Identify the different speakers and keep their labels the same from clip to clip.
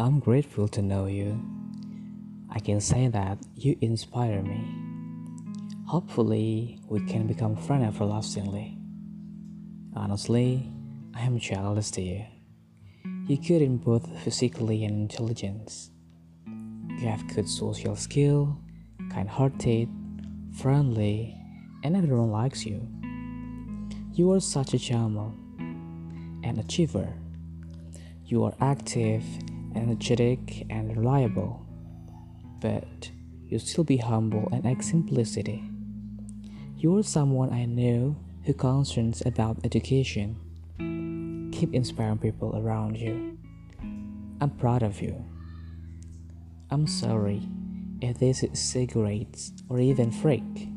Speaker 1: I'm grateful to know you. I can say that you inspire me. Hopefully, we can become friends everlastingly. Honestly, I am jealous to you. You're good in both physically and intelligence. You have good social skill, kind-hearted, friendly, and everyone likes you. You are such a charmer, an achiever. You are active, energetic, and reliable. But you still be humble and act simplicity. You are someone I know who concerns about education. Keep inspiring people around you. I'm proud of you. I'm sorry if this is cigarettes or even freak.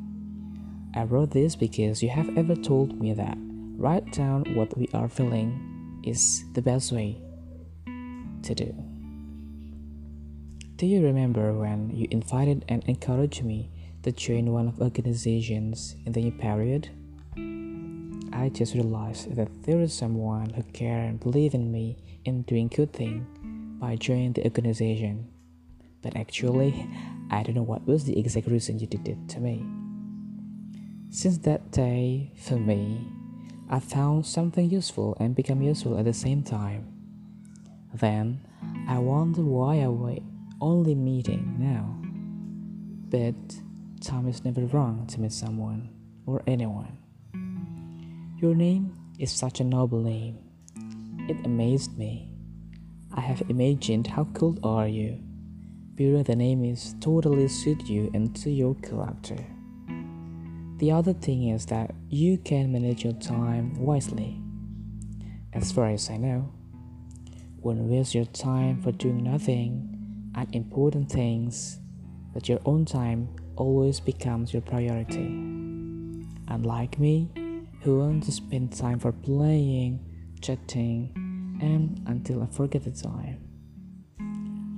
Speaker 1: I wrote this because you have ever told me that write down what we are feeling is the best way to do. Do you remember when you invited and encouraged me to join one of organizations in the new period? I just realized that there is someone who care and believe in me in doing good thing by joining the organization. But actually, I don't know what was the exact reason you did it to me. Since that day, for me, I found something useful and become useful at the same time. Then I wonder why I wait only meeting now. But time is never wrong to meet someone or anyone. Your name is such a noble name. It amazed me. I have imagined how cool are you. Bearing the name is totally suit you and to your character. The other thing is that you can manage your time wisely. As far as I know, won't waste your time for doing nothing and important things, but your own time always becomes your priority. Unlike me, who wants to spend time for playing, chatting, and until I forget the time.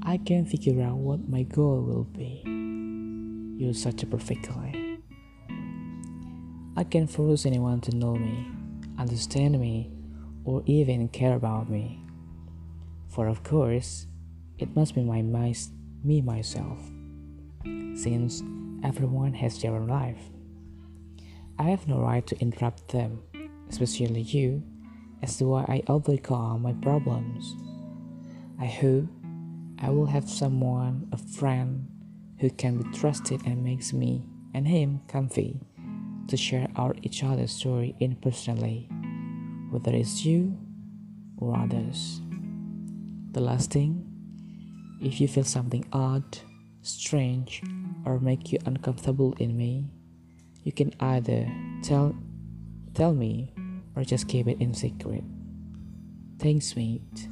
Speaker 1: I can figure out what my goal will be. You're such a perfect guy. I can't force anyone to know me, understand me, or even care about me. For of course, it must be my, my me myself, since everyone has their own life. I have no right to interrupt them, especially you, as to why I overcome my problems. I hope I will have someone, a friend, who can be trusted and makes me and him comfy to share our each other's story in personally, whether it's you or others. The last thing, if you feel something odd, strange, or make you uncomfortable in me, you can either tell tell me or just keep it in secret. Thanks, mate.